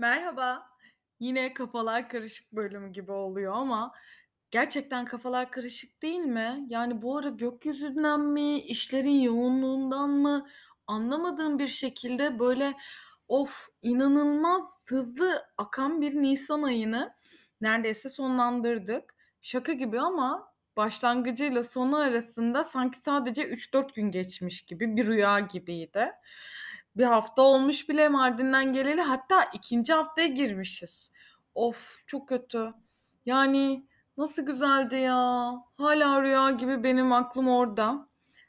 Merhaba. Yine kafalar karışık bölümü gibi oluyor ama gerçekten kafalar karışık değil mi? Yani bu ara gökyüzünden mi, işlerin yoğunluğundan mı anlamadığım bir şekilde böyle of inanılmaz hızlı akan bir nisan ayını neredeyse sonlandırdık. Şaka gibi ama başlangıcıyla sonu arasında sanki sadece 3-4 gün geçmiş gibi bir rüya gibiydi. Bir hafta olmuş bile Mardin'den geleli. Hatta ikinci haftaya girmişiz. Of, çok kötü. Yani nasıl güzeldi ya. Hala rüya gibi benim aklım orada.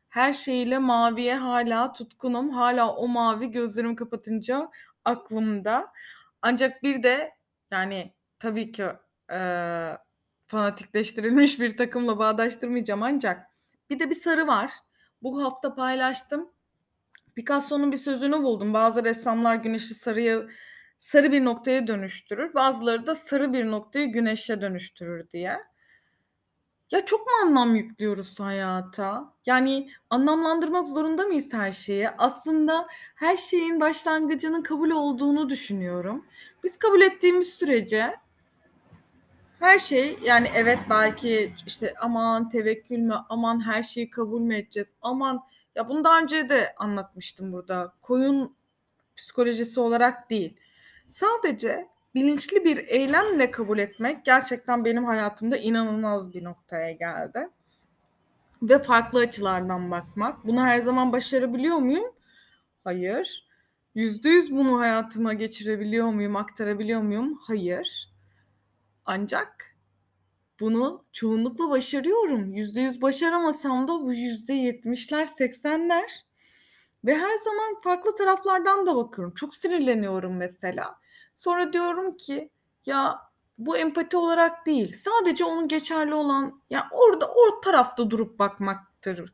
Her şeyiyle maviye hala tutkunum. Hala o mavi gözlerimi kapatınca aklımda. Ancak bir de yani tabii ki eee, fanatikleştirilmiş bir takımla bağdaştırmayacağım ancak bir de bir sarı var. Bu hafta paylaştım. Picasso'nun bir sözünü buldum. Bazı ressamlar güneşi sarıya sarı bir noktaya dönüştürür. Bazıları da sarı bir noktayı güneşe dönüştürür diye. Ya çok mu anlam yüklüyoruz hayata? Yani anlamlandırmak zorunda mıyız her şeyi? Aslında her şeyin başlangıcının kabul olduğunu düşünüyorum. Biz kabul ettiğimiz sürece her şey yani evet belki işte aman tevekkül mü, aman her şeyi kabul mü edeceğiz, aman ya bunu daha önce de anlatmıştım burada. Koyun psikolojisi olarak değil. Sadece bilinçli bir eylemle kabul etmek gerçekten benim hayatımda inanılmaz bir noktaya geldi. Ve farklı açılardan bakmak. Bunu her zaman başarabiliyor muyum? Hayır. Yüzde yüz bunu hayatıma geçirebiliyor muyum, aktarabiliyor muyum? Hayır. Ancak bunu çoğunlukla başarıyorum. Yüzde yüz başaramasam da bu yüzde yetmişler, seksenler. Ve her zaman farklı taraflardan da bakıyorum. Çok sinirleniyorum mesela. Sonra diyorum ki ya bu empati olarak değil. Sadece onun geçerli olan ya orada o tarafta durup bakmaktır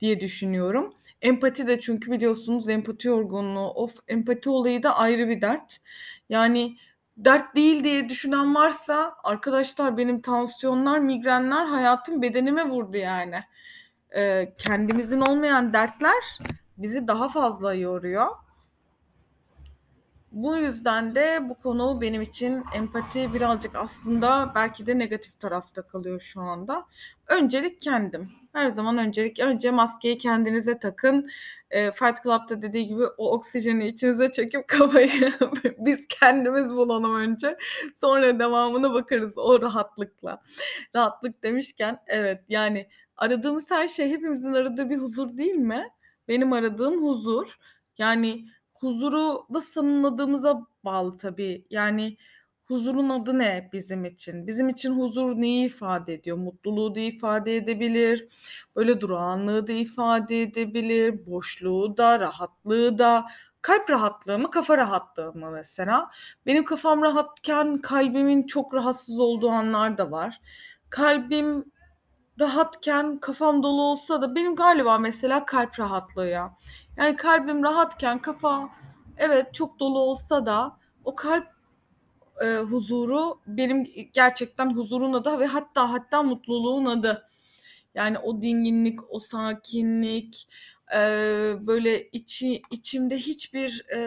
diye düşünüyorum. Empati de çünkü biliyorsunuz empati yorgunluğu. Of empati olayı da ayrı bir dert. Yani dert değil diye düşünen varsa arkadaşlar benim tansiyonlar, migrenler hayatım bedenime vurdu yani. Ee, kendimizin olmayan dertler bizi daha fazla yoruyor. Bu yüzden de bu konu benim için empati birazcık aslında belki de negatif tarafta kalıyor şu anda. Öncelik kendim. Her zaman öncelik önce maskeyi kendinize takın. E, Fight Club'da dediği gibi o oksijeni içinize çekip kafayı biz kendimiz bulalım önce. Sonra devamını bakarız o rahatlıkla. Rahatlık demişken evet yani aradığımız her şey hepimizin aradığı bir huzur değil mi? Benim aradığım huzur. Yani huzuru nasıl tanımladığımıza bağlı tabii. Yani huzurun adı ne bizim için? Bizim için huzur neyi ifade ediyor? Mutluluğu da ifade edebilir, böyle durağanlığı da ifade edebilir, boşluğu da, rahatlığı da. Kalp rahatlığı mı, kafa rahatlığı mı mesela? Benim kafam rahatken kalbimin çok rahatsız olduğu anlar da var. Kalbim rahatken kafam dolu olsa da benim galiba mesela kalp rahatlığı ya. Yani kalbim rahatken kafa evet çok dolu olsa da o kalp e, huzuru benim gerçekten huzurun adı ve hatta hatta mutluluğun adı. Yani o dinginlik, o sakinlik, e, böyle içi içimde hiçbir e,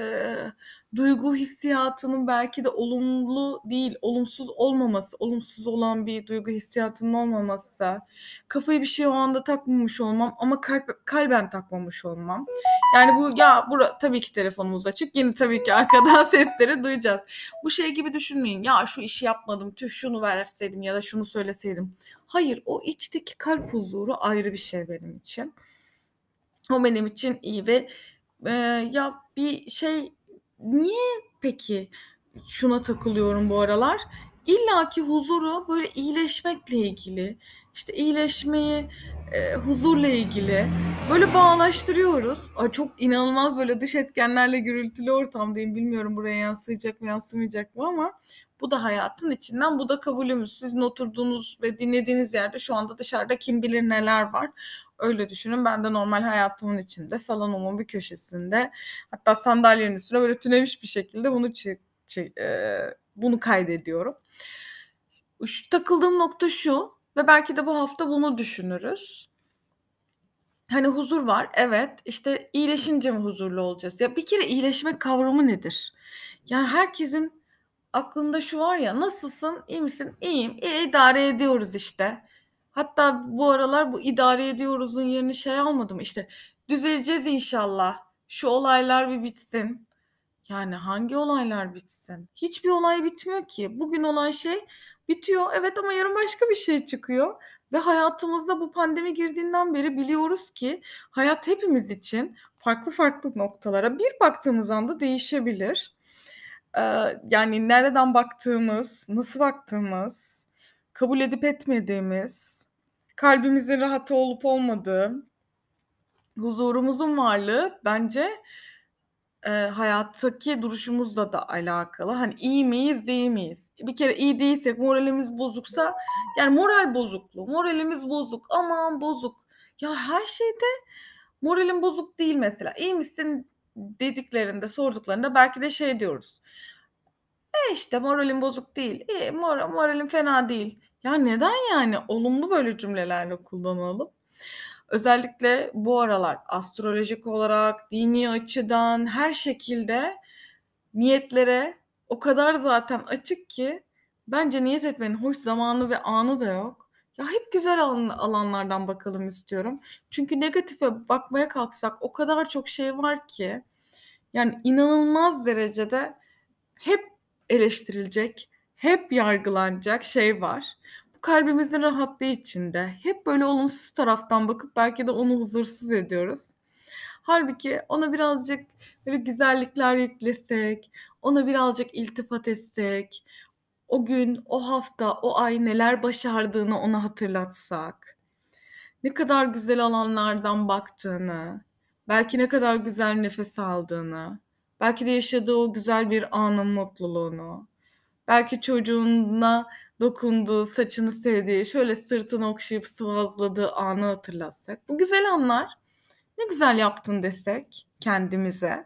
duygu hissiyatının belki de olumlu değil, olumsuz olmaması, olumsuz olan bir duygu hissiyatının olmaması, kafayı bir şey o anda takmamış olmam ama kalp, kalben takmamış olmam. Yani bu ya bura tabii ki telefonumuz açık. Yine tabii ki arkadan sesleri duyacağız. Bu şey gibi düşünmeyin. Ya şu işi yapmadım, tüh şunu verseydim ya da şunu söyleseydim. Hayır, o içteki kalp huzuru ayrı bir şey benim için. O benim için iyi ve e, ya bir şey niye peki şuna takılıyorum bu aralar? İlla ki huzuru böyle iyileşmekle ilgili, işte iyileşmeyi e, huzurla ilgili böyle bağlaştırıyoruz. Ay çok inanılmaz böyle dış etkenlerle gürültülü ortamdayım. Bilmiyorum buraya yansıyacak mı yansımayacak mı ama bu da hayatın içinden, bu da kabulümüz. Sizin oturduğunuz ve dinlediğiniz yerde şu anda dışarıda kim bilir neler var. Öyle düşünün. Ben de normal hayatımın içinde, salonumun bir köşesinde, hatta sandalyenin üstüne böyle tünemiş bir şekilde bunu e, bunu kaydediyorum. Şu, takıldığım nokta şu ve belki de bu hafta bunu düşünürüz. Hani huzur var, evet. İşte iyileşince mi huzurlu olacağız? Ya bir kere iyileşmek kavramı nedir? Yani herkesin Aklında şu var ya, "Nasılsın, iyi misin?" "İyiyim, iyi, idare ediyoruz işte." Hatta bu aralar bu idare ediyoruzun yerini şey almadım, işte, "Düzeleceğiz inşallah, şu olaylar bir bitsin." Yani hangi olaylar bitsin? Hiçbir olay bitmiyor ki. Bugün olan şey bitiyor, evet ama yarın başka bir şey çıkıyor ve hayatımıza bu pandemi girdiğinden beri biliyoruz ki hayat hepimiz için farklı farklı noktalara bir baktığımız anda değişebilir. Eee, yani nereden baktığımız, nasıl baktığımız, kabul edip etmediğimiz, kalbimizin rahat olup olmadığı, huzurumuzun varlığı bence, eee, hayattaki duruşumuzla da alakalı. Hani iyi miyiz, değil miyiz? Bir kere iyi değilsek, moralimiz bozuksa, yani moral bozukluğu, moralimiz bozuk, aman bozuk. Ya her şeyde moralim bozuk değil mesela. İyi misin dediklerinde, sorduklarında belki de şey diyoruz, e, işte moralim bozuk değil, iyi, mora moralim fena değil. Ya neden yani? Olumlu böyle cümlelerle kullanalım. Özellikle bu aralar astrolojik olarak, dini açıdan, her şekilde niyetlere o kadar zaten açık ki bence niyet etmenin hoş zamanı ve anı da yok. Ya hep güzel alan alanlardan bakalım istiyorum. Çünkü negatife bakmaya kalksak o kadar çok şey var ki, yani inanılmaz derecede hep eleştirilecek, hep yargılanacak şey var. Bu kalbimizin rahatlığı için de hep böyle olumsuz taraftan bakıp belki de onu huzursuz ediyoruz. Hâlbuki ona birazcık böyle güzellikler yüklesek, ona birazcık iltifat etsek, o gün, o hafta, o ay neler başardığını ona hatırlatsak, ne kadar güzel alanlardan baktığını, belki ne kadar güzel nefes aldığını, belki de yaşadığı o güzel bir anın mutluluğunu, belki çocuğuna dokunduğu, saçını sevdiği, şöyle sırtını okşayıp sıvazladığı anı hatırlatsak, bu güzel anlar, "Ne güzel yaptın." desek kendimize.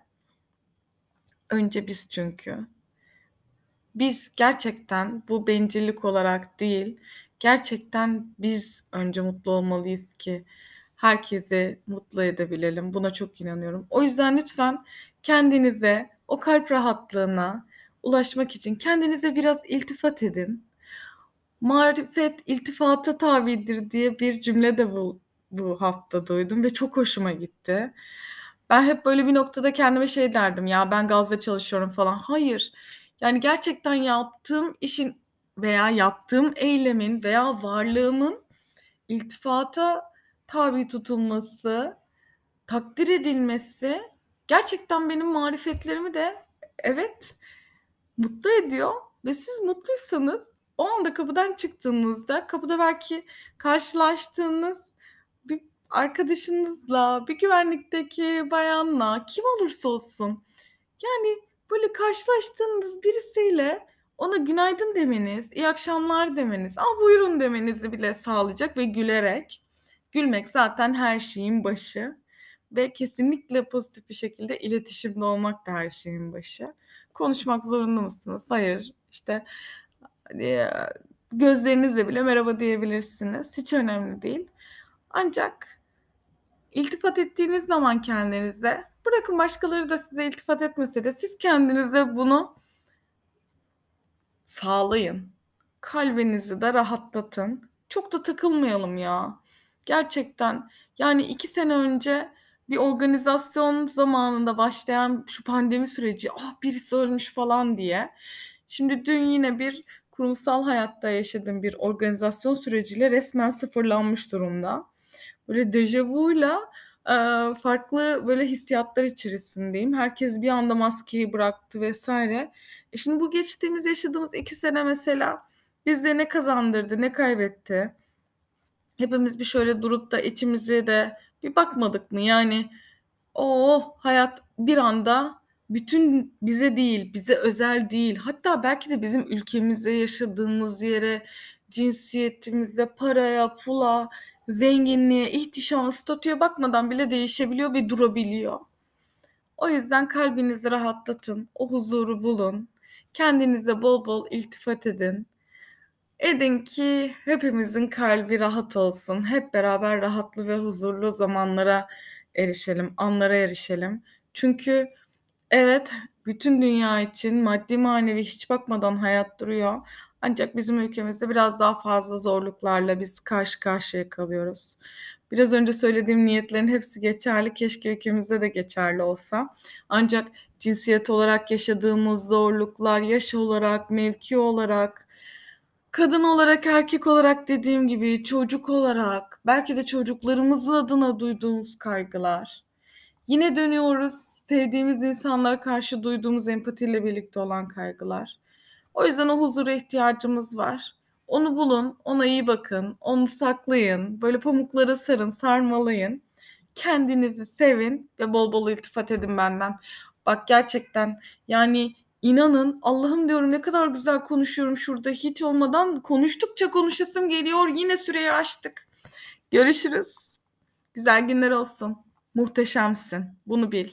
Önce biz çünkü. Biz gerçekten bu bencillik olarak değil, gerçekten biz önce mutlu olmalıyız ki herkesi mutlu edebilelim. Buna çok inanıyorum. O yüzden lütfen kendinize, o kalp rahatlığına ulaşmak için kendinize biraz iltifat edin. "Marifet iltifata tabidir." diye bir cümle de bu bu hafta duydum ve çok hoşuma gitti. Ben hep böyle bir noktada kendime şey derdim, "Ya, ben gazla çalışıyorum." falan. Hayır, yani gerçekten yaptığım işin veya yaptığım eylemin veya varlığımın iltifata tabi tutulması, takdir edilmesi gerçekten benim marifetlerimi de evet, mutlu ediyor ve siz mutluysanız o anda kapıdan çıktığınızda, kapıda belki karşılaştığınız bir arkadaşınızla, bir güvenlikteki bayanla, kim olursa olsun, yani böyle karşılaştığınız birisiyle ona günaydın demeniz, iyi akşamlar demeniz, a, buyurun demenizi bile sağlayacak ve gülerek, gülmek zaten her şeyin başı ve kesinlikle pozitif bir şekilde iletişimde olmak da her şeyin başı. Konuşmak zorunda mısınız? Hayır. İşte, eee, gözlerinizle bile merhaba diyebilirsiniz. Hiç önemli değil. Ancak iltifat ettiğiniz zaman kendinize, bırakın başkaları da size iltifat etmese de siz kendinize bunu sağlayın. Kalbinizi de rahatlatın. Çok da takılmayalım ya. Gerçekten, yani 2 sene önce bir organizasyon zamanında başlayan şu pandemi süreci, "Ah, birisi ölmüş." falan diye. Şimdi dün yine bir kurumsal hayatta yaşadığım bir organizasyon süreciyle resmen sıfırlanmış durumda. Böyle déjà-vu'yla, eee, farklı böyle hissiyatlar içerisindeyim. Herkes bir anda maskeyi bıraktı vs. E, şimdi bu geçtiğimiz, yaşadığımız 2 sene mesela bize ne kazandırdı, ne kaybetti? Hepimiz bir şöyle durup da içimize de bir bakmadık mı? Yani, oh, hayat bir anda bütün bize değil, bize özel değil, hatta belki de bizim ülkemize, yaşadığımız yere, cinsiyetimize, paraya, pula, zenginliğe, ihtişama, statüye bakmadan bile değişebiliyor ve durabiliyor. O yüzden kalbinizi rahatlatın, o huzuru bulun, kendinize bol bol iltifat edin. Edin ki hepimizin kalbi rahat olsun. Hep beraber rahatlı ve huzurlu zamanlara erişelim, anlara erişelim. Çünkü evet, bütün dünya için maddi manevi hiç bakmadan hayat duruyor. Ancak bizim ülkemizde biraz daha fazla zorluklarla biz karşı karşıya kalıyoruz. Biraz önce söylediğim niyetlerin hepsi geçerli. Keşke ülkemizde de geçerli olsa. Ancak cinsiyet olarak yaşadığımız zorluklar, yaş olarak, mevki olarak, kadın olarak, erkek olarak dediğim gibi çocuk olarak, belki de çocuklarımız adına duyduğumuz kaygılar. Yine dönüyoruz sevdiğimiz insanlara karşı duyduğumuz empatiyle birlikte olan kaygılar. O yüzden o huzura ihtiyacımız var. Onu bulun, ona iyi bakın, onu saklayın, böyle pamuklara sarın, sarmalayın. Kendinizi sevin ve bol bol iltifat edin benden. Bak gerçekten yani inanın Allah'ım diyorum ne kadar güzel konuşuyorum şurada hiç olmadan konuştukça konuşasım geliyor. Yine süreyi aştık. Görüşürüz. Güzel günler olsun. Muhteşemsin. Bunu bil.